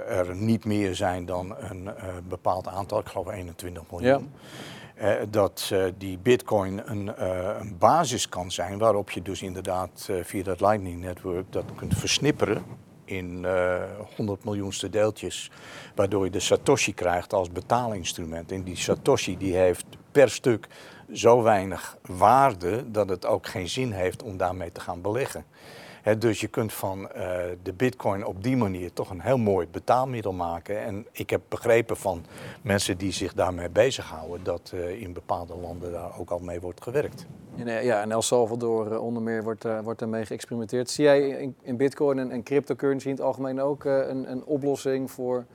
er niet meer zijn dan een bepaald aantal, ik geloof 21 miljoen. Ja. Dat die bitcoin een, een, basis kan zijn waarop je dus inderdaad via dat Lightning Network dat kunt versnipperen in 100 miljoenste deeltjes, waardoor je de Satoshi krijgt als betaalinstrument. En die Satoshi die heeft per stuk zo weinig waarde dat het ook geen zin heeft om daarmee te gaan beleggen dus je kunt van uh, de bitcoin op die manier toch een heel mooi betaalmiddel maken. En ik heb begrepen van mensen die zich daarmee bezighouden dat uh, in bepaalde landen daar ook al mee wordt gewerkt. In, ja, in El Salvador onder meer wordt, wordt ermee geëxperimenteerd. Zie jij in, in bitcoin en, en, cryptocurrency in het algemeen ook een, een oplossing voor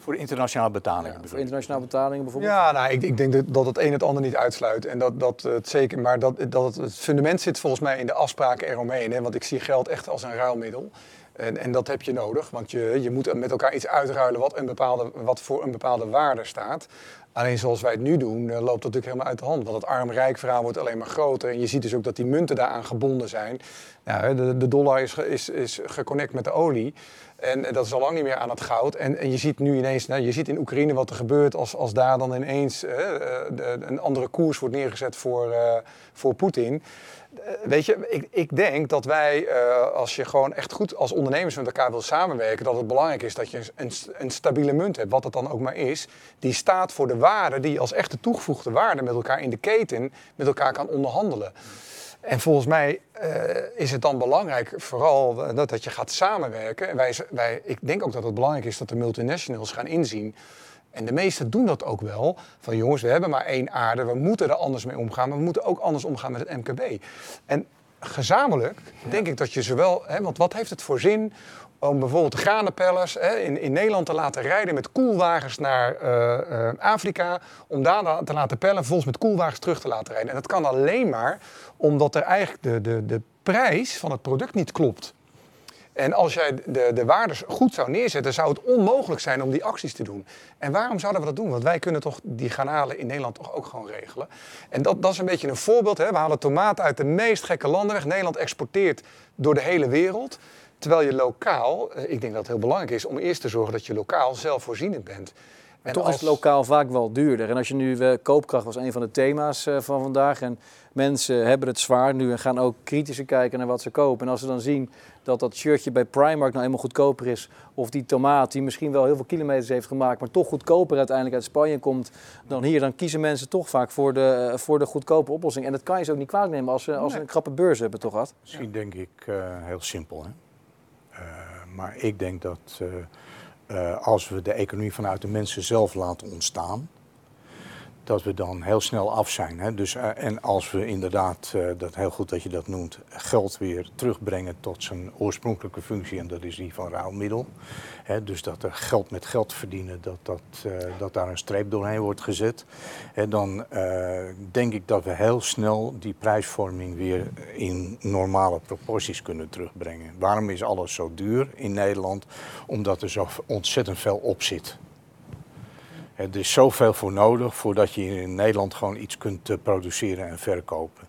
voor internationale betalingen ja, Voor internationale betalingen bijvoorbeeld? Ja, nou, ik, ik denk dat het een het ander niet uitsluit. En dat, dat het zeker, maar dat, dat het, fundament zit volgens mij in de afspraken eromheen. Hè? Want ik zie geld echt als een ruilmiddel. En, en dat heb je nodig, want je, je moet met elkaar iets uitruilen wat, een bepaalde, wat voor een bepaalde waarde staat. Alleen zoals wij het nu doen, loopt dat natuurlijk helemaal uit de hand. Want het arm-rijk verhaal wordt alleen maar groter. En je ziet dus ook dat die munten daaraan gebonden zijn. Ja, de, de dollar is, is, is geconnect met de olie. En dat is al lang niet meer aan het goud. En, en je ziet nu ineens, nou, je ziet in Oekraïne wat er gebeurt als, als daar dan ineens uh, de, een andere koers wordt neergezet voor, voor Poetin. Eh, weet je, ik, ik denk dat wij, eh, als je gewoon echt goed als ondernemers met elkaar wil samenwerken, dat het belangrijk is dat je een, een stabiele munt hebt, wat het dan ook maar is, die staat voor de waarde, die als echte toegevoegde waarde met elkaar in de keten met elkaar kan onderhandelen. En volgens mij eh, is het dan belangrijk, vooral dat, dat je gaat samenwerken. En wij, wij, ik denk ook dat het belangrijk is dat de multinationals gaan inzien en de meesten doen dat ook wel. Van jongens, we hebben maar één aarde, we moeten er anders mee omgaan, maar we moeten ook anders omgaan met het MKB. En gezamenlijk denk ik dat je zowel, hè, want wat heeft het voor zin om bijvoorbeeld de granenpellers hè, in, in Nederland te laten rijden met koelwagens naar uh, uh, Afrika, om daar te laten pellen, volgens met koelwagens terug te laten rijden. En dat kan alleen maar omdat er eigenlijk de, de, de prijs van het product niet klopt. En als jij de, de waardes goed zou neerzetten, zou het onmogelijk zijn om die acties te doen. En waarom zouden we dat doen? Want wij kunnen toch die garnalen in Nederland toch ook gewoon regelen. En dat, dat is een beetje een voorbeeld. Hè? We halen tomaten uit de meest gekke landen weg. Nederland exporteert door de hele wereld. Terwijl je lokaal, eh, ik denk dat het heel belangrijk is om eerst te zorgen dat je lokaal zelfvoorzienend bent. En toch is het lokaal vaak wel duurder. En als je nu, uh, koopkracht was een van de thema's uh, van vandaag. En mensen hebben het zwaar nu en gaan ook kritischer kijken naar wat ze kopen. En als ze dan zien dat dat shirtje bij Primark nou eenmaal goedkoper is. Of die tomaat die misschien wel heel veel kilometers heeft gemaakt, maar toch goedkoper uiteindelijk uit Spanje komt dan hier. Dan kiezen mensen toch vaak voor de, eh, voor de goedkope oplossing. En dat kan je ze ook niet kwalijk nemen als ze, als ze een krappe beurs hebben, toch wat? Misschien denk ik uh, heel simpel. Hè? Uh, maar ik denk dat uh, als we de economie vanuit de mensen zelf laten ontstaan dat we dan heel snel af zijn. Hè? Dus, uh, en als we inderdaad, uh, dat heel goed dat je dat noemt, geld weer terugbrengen tot zijn oorspronkelijke functie, en dat is die van ruilmiddel. Hè? Dus dat er geld met geld verdienen, dat, dat, uh, dat daar een streep doorheen wordt gezet. Dan denk ik dat we heel snel die prijsvorming weer in normale proporties kunnen terugbrengen. Waarom is alles zo duur in Nederland? Omdat er zo ontzettend veel op zit. Er is zoveel voor nodig voordat je in Nederland gewoon iets kunt uh, produceren en verkopen.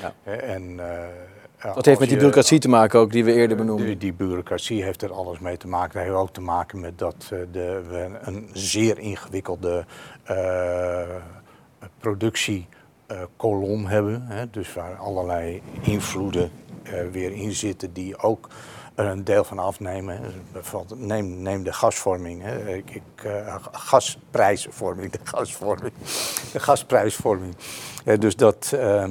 Ja. En, uh, dat heeft met die bureaucratie te maken ook, die we eerder benoemden. Die, die bureaucratie heeft er alles mee te maken. Dat heeft ook te maken met dat uh, de, we een zeer ingewikkelde productiekolom hebben. Hè, dus waar allerlei invloeden weer in zitten die ook er een deel van afnemen. Bijvoorbeeld, neem, neem de gasvorming, hè. Ik, ik, uh, gasprijsvorming, de gasvorming, de gasprijsvorming. Uh, dus dat, uh,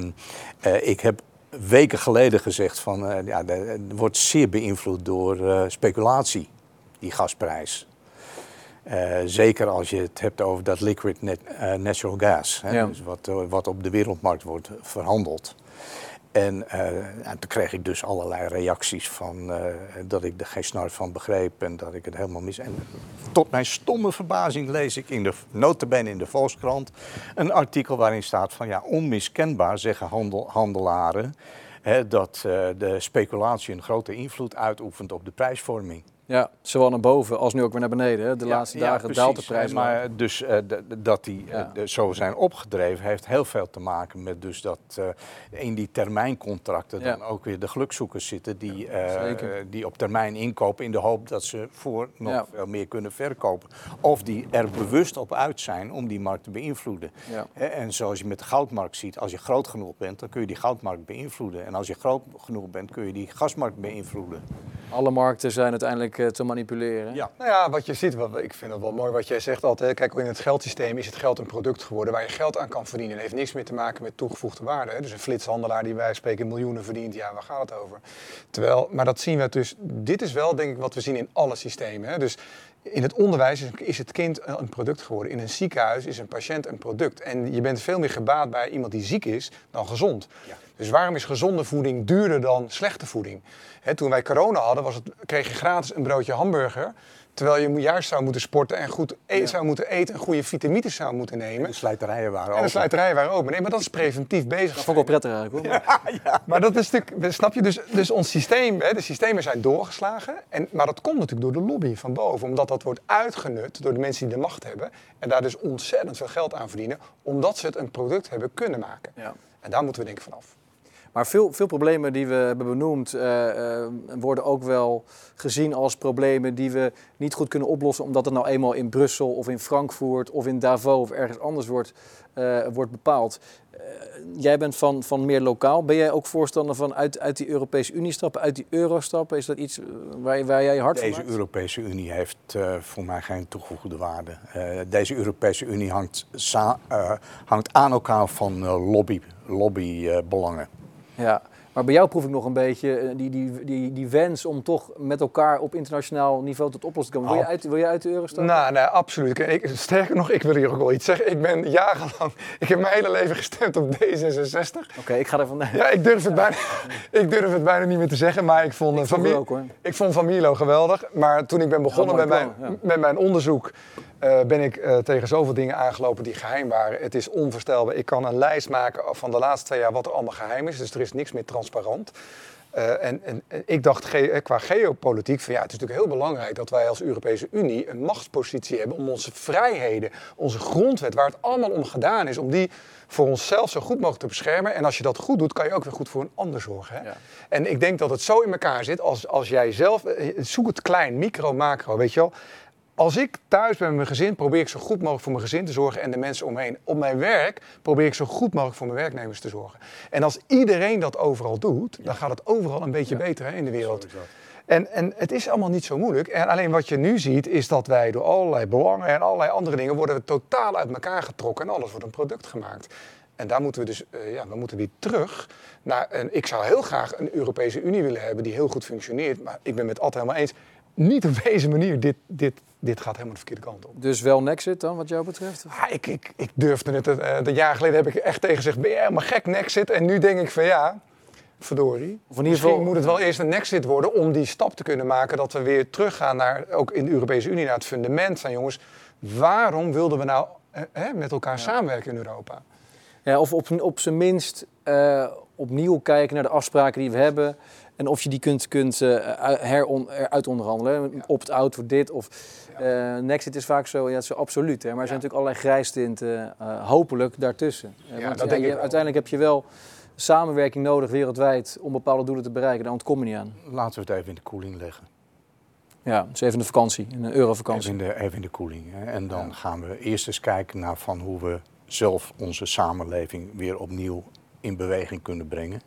ik heb weken geleden gezegd van, ja, het wordt zeer beïnvloed door speculatie, die gasprijs. zeker als je het hebt over dat liquid net, natural gas, hè, ja. dus wat, wat op de wereldmarkt wordt verhandeld. En, uh, en, toen kreeg ik dus allerlei reacties van uh, dat ik er geen snart van begreep en dat ik het helemaal mis. En tot mijn stomme verbazing lees ik in de notabene in de Volkskrant een artikel waarin staat van ja, onmiskenbaar zeggen handel, handelaren hè, dat uh, de speculatie een grote invloed uitoefent op de prijsvorming. Ja, zowel naar boven als nu ook weer naar beneden. De ja, laatste dagen ja, daalt de prijs. Maar dus uh, dat die uh, zo zijn opgedreven heeft heel veel te maken met dus dat uh, in die termijncontracten dan ook weer de gelukzoekers zitten die, die op termijn inkopen in de hoop dat ze voor nog veel meer kunnen verkopen. Of die er bewust op uit zijn om die markt te beïnvloeden. En zoals je met de goudmarkt ziet, als je groot genoeg bent, dan kun je die goudmarkt beïnvloeden. En als je groot genoeg bent, kun je die gasmarkt beïnvloeden. Alle markten zijn uiteindelijk te manipuleren. Ja, nou ja, wat je ziet, wat, ik vind het wel mooi wat jij zegt altijd. Kijk, in het geldsysteem is het geld een product geworden waar je geld aan kan verdienen. Het heeft niks meer te maken met toegevoegde waarde. Hè. Dus een flitshandelaar die wij spreken miljoenen verdient, ja, waar gaat het over? Terwijl, maar dat zien we dus, dit is wel denk ik wat we zien in alle systemen. Hè. Dus in het onderwijs is het kind een product geworden. In een ziekenhuis is een patiënt een product. En je bent veel meer gebaat bij iemand die ziek is dan gezond. Ja. Dus waarom is gezonde voeding duurder dan slechte voeding? He, toen wij corona hadden, was het, kreeg je gratis een broodje hamburger. Terwijl je juist zou moeten sporten en goed e ja. zou moeten eten en goede vitamines zou moeten nemen. En de slijterijen waren open. En de slijterijen waren open. Nee, maar dat is preventief bezig. Dat vond ik wel prettig eigenlijk hoor. Ja, (laughs) ja. Maar dat is natuurlijk, snap je, dus, dus ons systeem, hè, de systemen zijn doorgeslagen. En, maar dat komt natuurlijk door de lobby van boven. Omdat dat wordt uitgenut door de mensen die de macht hebben. En daar dus ontzettend veel geld aan verdienen. Omdat ze het een product hebben kunnen maken. Ja. En daar moeten we denk ik vanaf. Maar veel, veel problemen die we hebben benoemd uh, uh, worden ook wel gezien als problemen die we niet goed kunnen oplossen, omdat het nou eenmaal in Brussel of in Frankfurt of in Davos of ergens anders wordt, uh, wordt bepaald. jij bent van, van meer lokaal. Ben jij ook voorstander van uit, uit die Europese Unie stappen, uit die euro stappen? Is dat iets waar, waar jij hard Deze van Deze Europese Unie heeft voor mij geen toegevoegde waarde. deze Europese Unie hangt, hangt aan elkaar van lobby, lobbybelangen. Ja, maar bij jou proef ik nog een beetje eh, die, die, die, die wens om toch met elkaar op internationaal niveau tot oplossing te komen. Wil je uit, wil je uit de euro stappen? Nou, nee, absoluut. Ik, sterker nog, ik wil hier ook wel iets zeggen. Ik ben jarenlang, (laughs) ik heb mijn hele leven gestemd op D66. Oké, ik ga ervan... Ja, ik durf, het bijna, (laughs) ik durf het bijna niet meer te zeggen, maar ik vond, ik Familo, ook, hoor. ik vond Familo geweldig. Maar toen ik ben begonnen met, mijn, met mijn onderzoek, uh, ben ik uh, tegen zoveel dingen aangelopen die geheim waren. Het is onvoorstelbaar. Ik kan een lijst maken van de laatste twee jaar wat er allemaal geheim is. Dus er is niks meer transparant. Uh, en, en, en, ik dacht ge qua geopolitiek van ja, het is natuurlijk heel belangrijk dat wij als Europese Unie een machtspositie hebben om onze vrijheden, onze grondwet, waar het allemaal om gedaan is, om die voor onszelf zo goed mogelijk te beschermen. En als je dat goed doet, kan je ook weer goed voor een ander zorgen. Hè? Ja. En ik denk dat het zo in elkaar zit als, als jij zelf, zoek het klein, micro, macro, weet je wel. Als ik thuis ben met mijn gezin, probeer ik zo goed mogelijk voor mijn gezin te zorgen en de mensen omheen. Op mijn werk probeer ik zo goed mogelijk voor mijn werknemers te zorgen. En als iedereen dat overal doet, dan gaat het overal een beetje beter hè, in de wereld. En, en het is allemaal niet zo moeilijk. En alleen wat je nu ziet, is dat wij door allerlei belangen en allerlei andere dingen worden we totaal uit elkaar getrokken en alles wordt een product gemaakt. En daar moeten we dus, uh, ja, we moeten weer terug naar een. Ik zou heel graag een Europese Unie willen hebben die heel goed functioneert. Maar ik ben met Ad helemaal eens. Niet op deze manier. Dit, dit, dit gaat helemaal de verkeerde kant op. Dus wel Nexit dan, wat jou betreft? Ik, ik, ik durfde het. Uh, een jaar geleden heb ik echt tegen gezegd: ben je helemaal gek, Nexit? En nu denk ik van ja. Verdorie. Of in ieder geval... Misschien moet het wel eerst een Nexit worden om die stap te kunnen maken. Dat we weer teruggaan naar, ook in de Europese Unie, naar het fundament van jongens. Waarom wilden we nou eh, met elkaar ja. samenwerken in Europa? Ja, of op, op zijn minst uh, opnieuw kijken naar de afspraken die we hebben. En of je die kunt, kunt uh, heron, eruit Ja. Opt-out voor dit of ja. uh, Nexit is vaak zo, ja, zo absoluut. Hè? Maar er zijn natuurlijk allerlei grijstinten, uh, hopelijk daartussen. Ja, Want, dat denk je, uiteindelijk heb je wel samenwerking nodig wereldwijd om bepaalde doelen te bereiken. Daar ontkom je niet aan. Laten we het even in de koeling leggen. Ja, dus even in de vakantie, in een eurovakantie. Even in de, even in de koeling. Hè? En dan gaan we eerst eens kijken naar van hoe we zelf onze samenleving weer opnieuw in beweging kunnen brengen.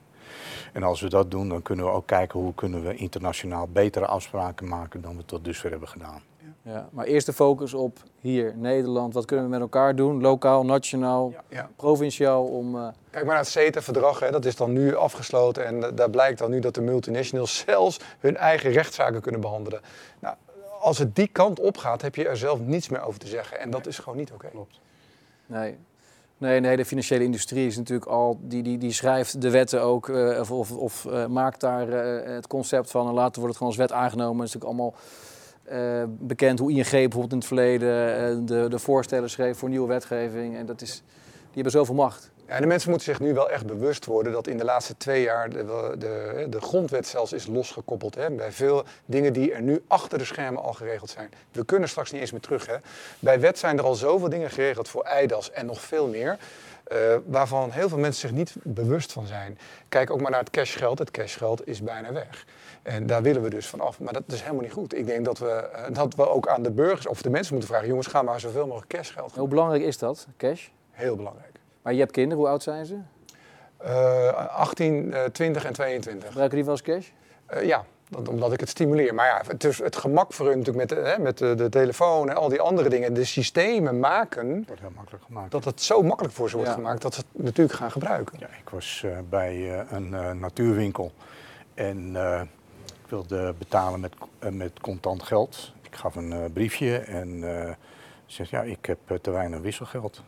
En als we dat doen, dan kunnen we ook kijken hoe kunnen we internationaal betere afspraken maken dan we tot dusver hebben gedaan. Ja, maar eerst de focus op hier, Nederland. Wat kunnen we met elkaar doen? Lokaal, nationaal, ja, ja. provinciaal om... Uh... Kijk maar naar het CETA-verdrag, dat is dan nu afgesloten. En daar blijkt dan nu dat de multinationals (laughs) zelfs hun eigen rechtszaken kunnen behandelen. Nou, als het die kant op gaat, heb je er zelf niets meer over te zeggen. En dat is gewoon niet oké. Okay. Klopt. Nee, Nee, de financiële industrie is natuurlijk al, die, die, die schrijft de wetten ook, uh, of, of, of uh, maakt daar uh, het concept van en later wordt het gewoon als wet aangenomen. Het is natuurlijk allemaal bekend hoe ING bijvoorbeeld in het verleden de, de voorstellen schreef voor nieuwe wetgeving. En dat is, die hebben zoveel macht. Ja, de mensen moeten zich nu wel echt bewust worden dat in de laatste twee jaar de, de, de grondwet zelfs is losgekoppeld. Hè, bij veel dingen die er nu achter de schermen al geregeld zijn. We kunnen straks niet eens meer terug. Hè. Bij wet zijn er al zoveel dingen geregeld voor EIDAS en nog veel meer. Uh, waarvan heel veel mensen zich niet bewust van zijn. Kijk ook maar naar het cashgeld. Het cashgeld is bijna weg. En daar willen we dus van af. Maar dat is helemaal niet goed. Ik denk dat we, uh, dat we ook aan de burgers of de mensen moeten vragen: jongens, ga maar zoveel mogelijk cashgeld. Hoe belangrijk is dat, cash? Heel belangrijk. Maar je hebt kinderen, hoe oud zijn ze? Uh, 18, uh, 20 en 22. Gebruiken die wel eens cash? Uh, ja, dat, omdat ik het stimuleer. Maar ja, het, is het gemak voor hun natuurlijk met, de, hè, met de, de, telefoon en al die andere dingen. De systemen maken wordt heel makkelijk gemaakt. dat het zo makkelijk voor ze wordt ja. gemaakt dat ze het natuurlijk gaan gebruiken. Ja, ik was uh, bij uh, een uh, natuurwinkel en ik wilde betalen met, met contant geld. Ik gaf een briefje en zegt ja, ik heb te weinig wisselgeld.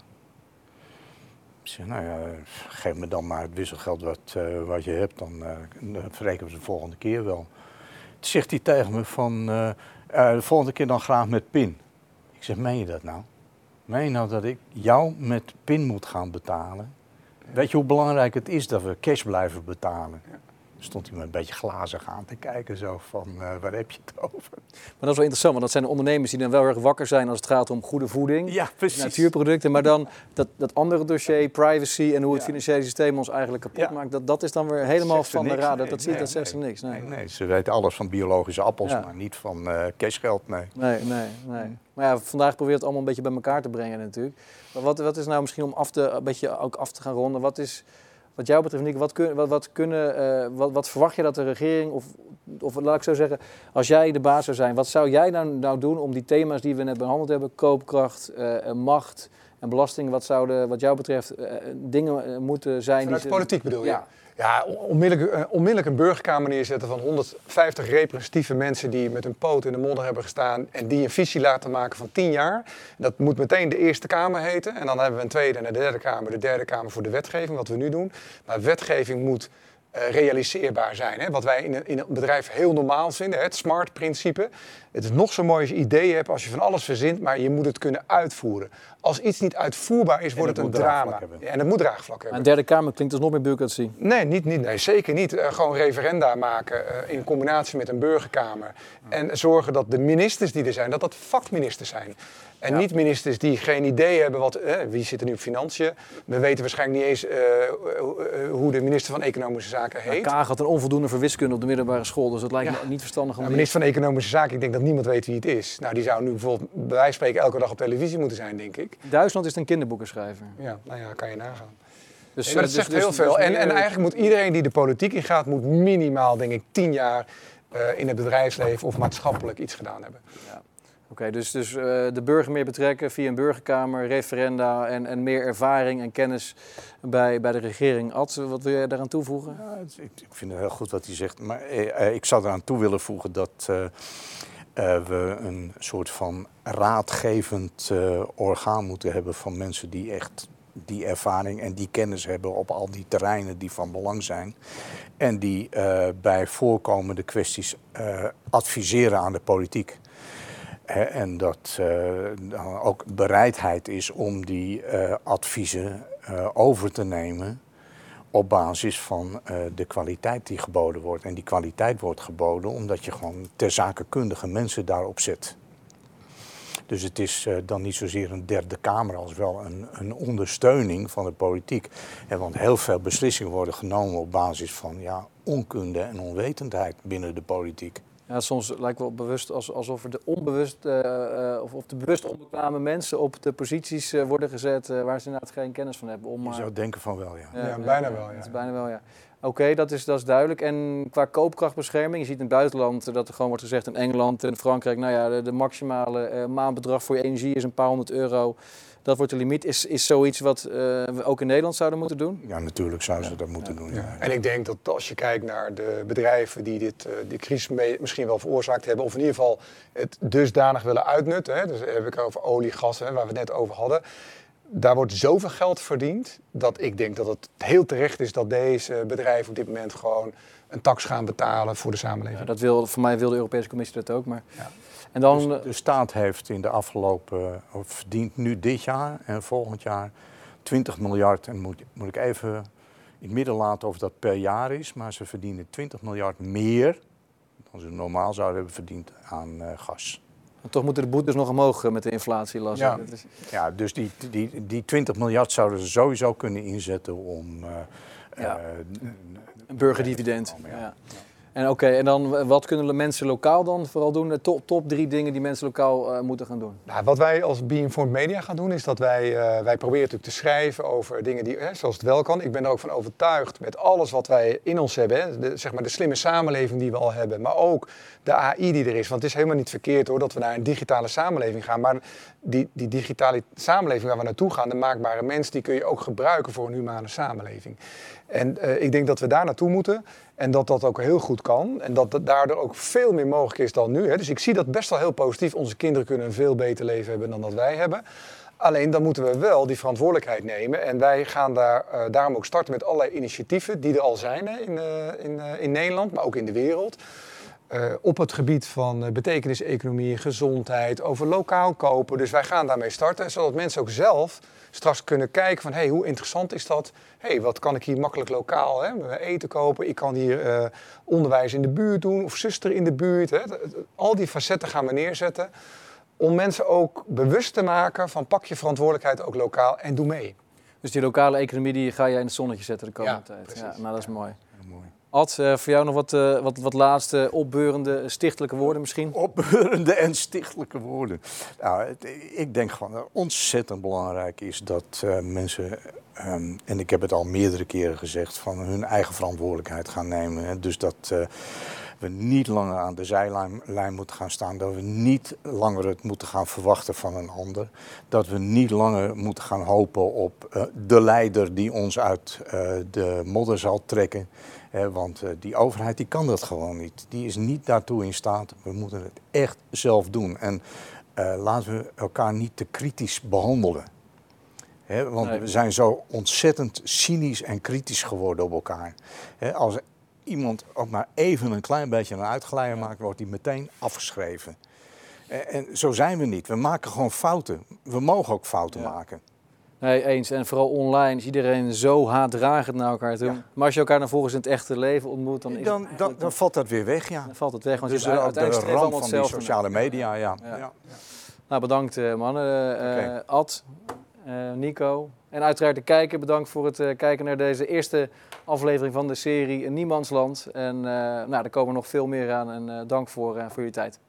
Zeg, nou ja, geef me dan maar het wisselgeld wat, uh, wat je hebt, dan, uh, verrekenen we de volgende keer wel. Toen zegt hij tegen me van, uh, de volgende keer dan graag met pin. Ik zeg, meen je dat nou? Meen je nou dat ik jou met pin moet gaan betalen? Weet je hoe belangrijk het is dat we cash blijven betalen? Ja. Stond hij me een beetje glazig aan te kijken, zo van, uh, waar heb je het over? Maar dat is wel interessant, want dat zijn de ondernemers die dan wel erg wakker zijn als het gaat om goede voeding, ja, precies. natuurproducten, maar dan dat, dat andere dossier, privacy en hoe het financiële systeem ons eigenlijk kapot maakt, dat, dat is dan weer helemaal van de radar. dat, ziet, dat zegt ze niks. Nee. nee. ze weten alles van biologische appels, maar niet van uh, cashgeld, nee. Nee, nee, nee. Maar ja, vandaag probeert het allemaal een beetje bij elkaar te brengen natuurlijk. Maar wat, wat is nou misschien om af te, een beetje ook af te gaan ronden, wat is wat jou betreft, Nick, wat, kun, wat, wat, kunnen, uh, wat, wat, verwacht je dat de regering, of, of laat ik zo zeggen, als jij de baas zou zijn, wat zou jij nou, nou doen om die thema's die we net behandeld hebben, koopkracht, uh, macht en belasting, wat zouden wat jou betreft uh, dingen moeten zijn? Vanuit die politiek bedoel je? Ja. Ja, onmiddellijk, eh, onmiddellijk een burgerkamer neerzetten van 150 representatieve mensen die met hun poot in de modder hebben gestaan en die een visie laten maken van 10 jaar. Dat moet meteen de Eerste Kamer heten en dan hebben we een tweede en een derde Kamer, de derde Kamer voor de wetgeving, wat we nu doen. Maar wetgeving moet realiseerbaar zijn. Hè? Wat wij in een, in een, bedrijf heel normaal vinden, het SMART-principe. Het is nog zo mooi als je ideeën hebt, als je van alles verzint, maar je moet het kunnen uitvoeren. Als iets niet uitvoerbaar is, wordt het, een drama. En het moet draagvlak hebben. Een derde Kamer klinkt dus nog meer bureaucratie. Nee, niet, niet, nee zeker niet. Uh, gewoon referenda maken uh, in combinatie met een burgerkamer. En zorgen dat de ministers die er zijn, dat dat vakministers zijn. En niet ministers die geen idee hebben wat, eh, wie zit er nu op financiën. We weten waarschijnlijk niet eens uh, hoe de minister van Economische Zaken heet. Kaag had een onvoldoende voor wiskunde op de middelbare school, dus dat lijkt me niet verstandig om... De minister van Economische Zaken, ik denk dat niemand weet wie het is. Nou, die zou nu bijvoorbeeld bij wijze van spreken elke dag op televisie moeten zijn, denk ik. Duitsland is een kinderboekenschrijver. Ja, nou ja, kan je nagaan. Dus, nee, maar dat dus, zegt dus, heel veel. Dus en, en eigenlijk moet iedereen die de politiek ingaat, moet minimaal, denk ik, tien jaar uh, in het bedrijfsleven of maatschappelijk iets gedaan hebben. Ja. Dus, dus uh, de burger meer betrekken via een burgerkamer, referenda en, en meer ervaring en kennis bij, bij de regering. Ad, wat wil jij daaraan toevoegen? Ja, ik, ik, vind het heel goed wat hij zegt, maar uh, ik zou eraan toe willen voegen dat uh, we een soort van raadgevend orgaan moeten hebben van mensen die echt die ervaring en die kennis hebben op al die terreinen die van belang zijn. En die bij voorkomende kwesties adviseren aan de politiek en dat uh, ook bereidheid is om die uh, adviezen uh, over te nemen op basis van de kwaliteit die geboden wordt. En die kwaliteit wordt geboden omdat je gewoon ter zakenkundige mensen daarop zet. Dus het is dan niet zozeer een derde kamer als wel een, een ondersteuning van de politiek. En want heel veel beslissingen worden genomen op basis van ja, onkunde en onwetendheid binnen de politiek. Ja, soms lijkt wel bewust alsof er de onbewust uh, of, of de bewust onbekwame mensen op de posities uh, worden gezet waar ze inderdaad geen kennis van hebben. Om, Je zou denken van wel, ja. Ja, ja bijna wel, ja. Het is bijna wel, ja. Oké, dat, is, dat is duidelijk. En qua koopkrachtbescherming, je ziet in het buitenland dat er gewoon wordt gezegd in Engeland en Frankrijk, nou ja, de, de maximale maandbedrag voor je energie is een paar honderd euro. Dat wordt de limiet. Is, is zoiets wat uh, we ook in Nederland zouden moeten doen? Ja, natuurlijk zouden ze dat moeten doen. Ja. En ik denk dat als je kijkt naar de bedrijven die dit, uh, die crisis mee, misschien wel veroorzaakt hebben, of in ieder geval het dusdanig willen uitnutten. Hè, dus heb ik over olie, gas, hè, waar we het net over hadden. Daar wordt zoveel geld verdiend dat ik denk dat het heel terecht is dat deze bedrijven op dit moment gewoon een tax gaan betalen voor de samenleving. Ja, dat wil, voor mij wil de Europese Commissie dat ook. Maar... Ja. En dan, dus de staat heeft in de afgelopen, of verdient nu dit jaar en volgend jaar 20 miljard. En moet, moet ik even in het midden laten of dat per jaar is, maar ze verdienen 20 miljard meer dan ze normaal zouden hebben verdiend aan uh, gas. En toch moeten de boetes nog omhoog eh, met de inflatie, las ja. Is... ja, dus die, die, die 20 miljard zouden ze sowieso kunnen inzetten om... Uh, ja. een burgerdividend. Ja. ja. En oké, en dan wat kunnen de mensen lokaal dan vooral doen? De top, top drie dingen die mensen lokaal uh, moeten gaan doen. Nou, wat wij als Be Informed Media gaan doen, is dat wij, uh, wij proberen natuurlijk te schrijven over dingen die, hè, zoals het wel kan. Ik ben er ook van overtuigd met alles wat wij in ons hebben, de, zeg maar de slimme samenleving die we al hebben, maar ook de AI die er is. Want het is helemaal niet verkeerd hoor dat we naar een digitale samenleving gaan, maar die, die digitale samenleving waar we naartoe gaan, de maakbare mens, die kun je ook gebruiken voor een humane samenleving. En ik denk dat we daar naartoe moeten. En dat dat ook heel goed kan. En dat, daardoor ook veel meer mogelijk is dan nu. Hè. Dus ik zie dat best wel heel positief. Onze kinderen kunnen een veel beter leven hebben dan dat wij hebben. Alleen dan moeten we wel die verantwoordelijkheid nemen. En wij gaan daar, uh, daarom ook starten met allerlei initiatieven die er al zijn hè, in, uh, in, in Nederland, maar ook in de wereld. Eh, op het gebied van uh, betekeniseconomie, gezondheid, over lokaal kopen. Dus wij gaan daarmee starten, zodat mensen ook zelf straks kunnen kijken van... hé, hey, hoe interessant is dat? Hé, hey, wat kan ik hier makkelijk lokaal hè? eten kopen? Ik kan hier uh, onderwijs in de buurt doen of zuster in de buurt. Hè? Al die facetten gaan we neerzetten om mensen ook bewust te maken van pak je verantwoordelijkheid ook lokaal en doe mee. Dus die lokale economie die ga jij in het zonnetje zetten de komende ja, tijd. Precies. Ja, nou, dat is mooi. Ad, uh, voor jou nog wat, uh, wat, wat laatste opbeurende, stichtelijke woorden misschien? Opbeurende en stichtelijke woorden. Nou, ik denk gewoon dat ontzettend belangrijk is dat mensen, um, en ik heb het al meerdere keren gezegd, van hun eigen verantwoordelijkheid gaan nemen. Dus dat we niet langer aan de zijlijn moeten gaan staan. Dat we niet langer het moeten gaan verwachten van een ander. Dat we niet langer moeten gaan hopen op de leider die ons uit de modder zal trekken. Want die overheid die kan dat gewoon niet. Die is niet daartoe in staat. We moeten het echt zelf doen. En laten we elkaar niet te kritisch behandelen. He, want nee. we zijn zo ontzettend cynisch en kritisch geworden op elkaar. He, als iemand ook maar even een klein beetje een uitglijder maakt, wordt die meteen afgeschreven. En, en, zo zijn we niet. We maken gewoon fouten. We mogen ook fouten ja. maken. Nee, eens. En vooral online is iedereen zo haatdragend naar elkaar toe. Ja. Maar als je elkaar dan volgens in het echte leven ontmoet, dan, is dan, het dan, dan valt dat weer weg, ja. Dan valt het weg, want dus je ook de ramp van die sociale media, ja. ja. ja. Nou, bedankt uh, mannen. Uh, okay. Ad, uh, Nico. En uiteraard de kijker, bedankt voor het uh, kijken naar deze eerste aflevering van de serie Niemandsland. En nou, er komen nog veel meer aan en dank voor, voor jullie tijd.